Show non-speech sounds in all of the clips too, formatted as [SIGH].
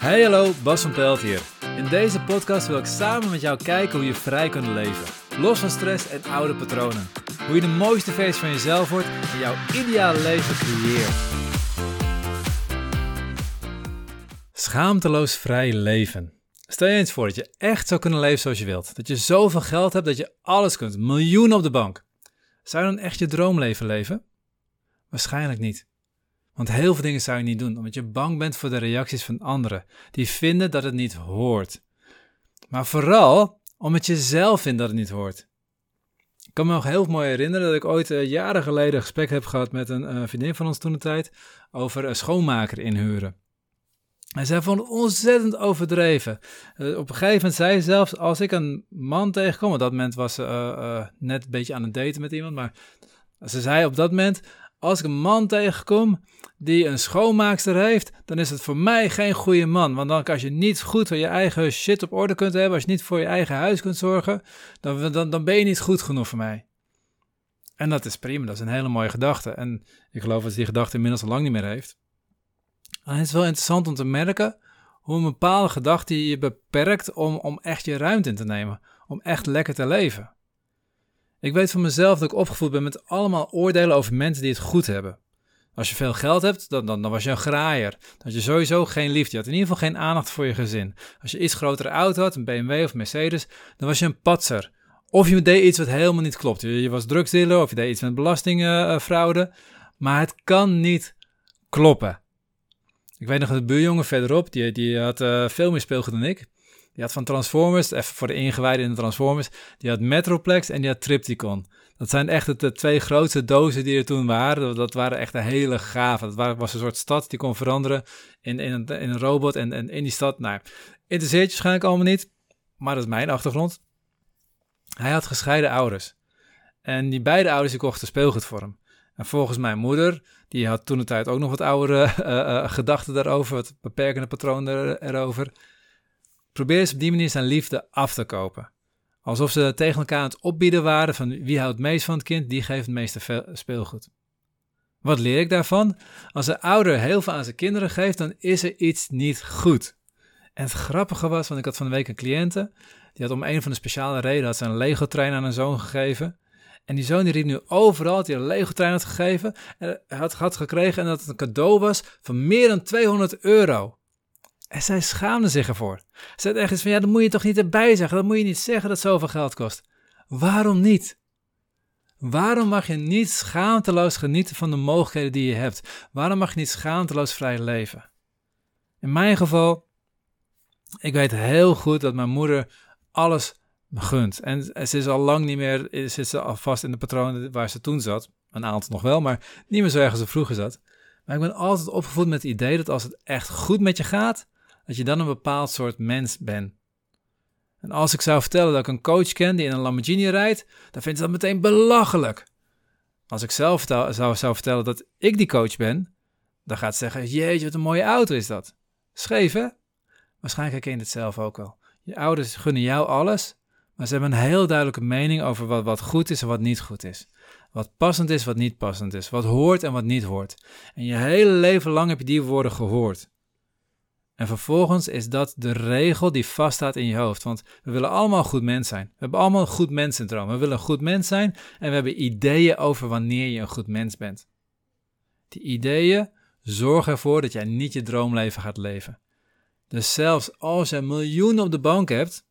Hey hallo, Bas van Pelt hier. In deze podcast wil ik samen met jou kijken hoe je vrij kunt leven. Los van stress en oude patronen. Hoe je de mooiste versie van jezelf wordt en jouw ideale leven creëert. Schaamteloos vrij leven. Stel je eens voor dat je echt zou kunnen leven zoals je wilt. Dat je zoveel geld hebt dat je alles kunt. Miljoenen op de bank. Zou je dan echt je droomleven leven? Waarschijnlijk niet. Want heel veel dingen zou je niet doen, omdat je bang bent voor de reacties van anderen, die vinden dat het niet hoort. Maar vooral omdat je zelf vindt dat het niet hoort. Ik kan me nog heel mooi herinneren dat ik ooit uh, jaren geleden een gesprek heb gehad met een uh, vriendin van ons toen de tijd over een schoonmaker inhuren. En zij vond het ontzettend overdreven. Op een gegeven moment zei ze zelfs, als ik een man tegenkom, op dat moment was ze net een beetje aan het daten met iemand, maar ze zei op dat moment, als ik een man tegenkom die een schoonmaakster heeft, dan is het voor mij geen goede man. Want dan, als je niet goed je eigen shit op orde kunt hebben, als je niet voor je eigen huis kunt zorgen, dan, dan, dan ben je niet goed genoeg voor mij. En dat is prima, dat is een hele mooie gedachte. En ik geloof dat die gedachte inmiddels al lang niet meer heeft. En het is wel interessant om te merken hoe een bepaalde gedachte je beperkt om, om echt je ruimte in te nemen. Om echt lekker te leven. Ik weet van mezelf dat ik opgevoed ben met allemaal oordelen over mensen die het goed hebben. Als je veel geld hebt, dan, dan, dan was je een graaier. Dan had je sowieso geen liefde. Je had in ieder geval geen aandacht voor je gezin. Als je iets grotere auto had, een BMW of Mercedes, dan was je een patser. Of je deed iets wat helemaal niet klopt. Je, was drugsdealer of je deed iets met belastingfraude. maar het kan niet kloppen. Ik weet nog dat de buurjongen verderop, die, die had uh, veel meer speelgoed dan ik. Die had van Transformers, even voor de ingewijden in de Transformers, die had Metroplex en die had Tripticon. Dat zijn echt de twee grootste dozen die er toen waren. Dat waren echt een hele gave. Dat was een soort stad die kon veranderen in, in, een, robot. En, en in die stad, nou, interesseert je waarschijnlijk allemaal niet. Maar dat is mijn achtergrond. Hij had gescheiden ouders. En die beide ouders die kochten speelgoed voor hem. En volgens mijn moeder, die had toen de tijd ook nog wat oudere [LAUGHS] uh, gedachten daarover, wat beperkende patronen erover probeerde ze op die manier zijn liefde af te kopen. Alsof ze tegen elkaar aan het opbieden waren van wie houdt het meest van het kind, die geeft het meeste speelgoed. Wat leer ik daarvan? Als een ouder heel veel aan zijn kinderen geeft, dan is er iets niet goed. En het grappige was, want ik had van de week een cliënte, die had om een van de speciale reden had een Lego-trein aan een zoon gegeven. En die zoon die riep nu overal dat hij een Lego-trein had gegeven, en had, had gekregen en dat het een cadeau was van meer dan 200 euro. En zij schaamde zich ervoor. Ze zei ergens van, ja, dan moet je toch niet erbij zeggen. Dan moet je niet zeggen dat zoveel geld kost. Waarom niet? Waarom mag je niet schaamteloos genieten van de mogelijkheden die je hebt? Waarom mag je niet schaamteloos vrij leven? In mijn geval, ik weet heel goed dat mijn moeder alles me gunt. En ze is al lang niet meer, zit ze al vast in de patronen waar ze toen zat. Een aantal nog wel, maar niet meer zo erg als ze vroeger zat. Maar ik ben altijd opgevoed met het idee dat als het echt goed met je gaat, dat je dan een bepaald soort mens bent. En als ik zou vertellen dat ik een coach ken die in een Lamborghini rijdt, dan vindt ze dat meteen belachelijk. Als ik zelf zou, vertellen dat ik die coach ben, dan gaat ze zeggen: Jeetje, wat een mooie auto is dat. Scheef hè? Waarschijnlijk herken je het zelf ook al. Je ouders gunnen jou alles, maar ze hebben een heel duidelijke mening over wat, wat goed is en wat niet goed is. Wat passend is, wat niet passend is. Wat hoort en wat niet hoort. En je hele leven lang heb je die woorden gehoord. En vervolgens is dat de regel die vaststaat in je hoofd. Want we willen allemaal goed mens zijn. We hebben allemaal een goed menssyndroom. We willen een goed mens zijn en we hebben ideeën over wanneer je een goed mens bent. Die ideeën zorgen ervoor dat jij niet je droomleven gaat leven. Dus zelfs als je miljoenen op de bank hebt,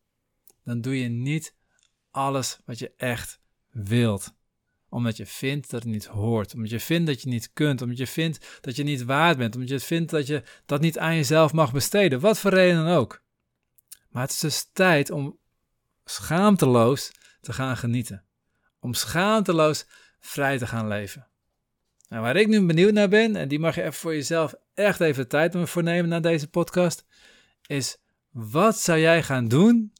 dan doe je niet alles wat je echt wilt omdat je vindt dat het niet hoort. Omdat je vindt dat je niet kunt. Omdat je vindt dat je niet waard bent. Omdat je vindt dat je dat niet aan jezelf mag besteden. Wat voor reden dan ook. Maar het is dus tijd om schaamteloos te gaan genieten. Om schaamteloos vrij te gaan leven. Nou, waar ik nu benieuwd naar ben, en die mag je even voor jezelf echt even tijd voor nemen na deze podcast, is wat zou jij gaan doen?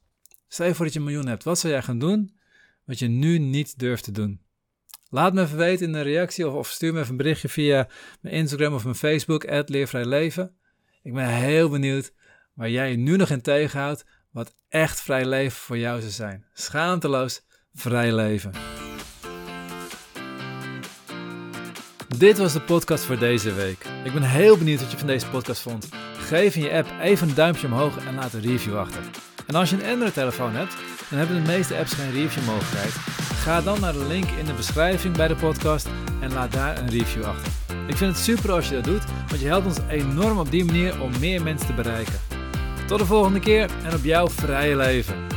Stel je voor dat je een miljoen hebt. Wat zou jij gaan doen wat je nu niet durft te doen? Laat me even weten in een reactie of, stuur me even een berichtje via mijn Instagram of mijn Facebook, Leervrij Leven. Ik ben heel benieuwd waar jij je nu nog in tegenhoudt, wat echt vrij leven voor jou zou zijn. Schaamteloos vrij leven. Dit was de podcast voor deze week. Ik ben heel benieuwd wat je van deze podcast vond. geef in je app even een duimpje omhoog en laat een review achter. En als je een Android-telefoon hebt, dan hebben de meeste apps geen review-mogelijkheid. Ga dan naar de link in de beschrijving bij de podcast en laat daar een review achter. Ik vind het super als je dat doet, want je helpt ons enorm op die manier om meer mensen te bereiken. Tot de volgende keer en op jouw vrije leven.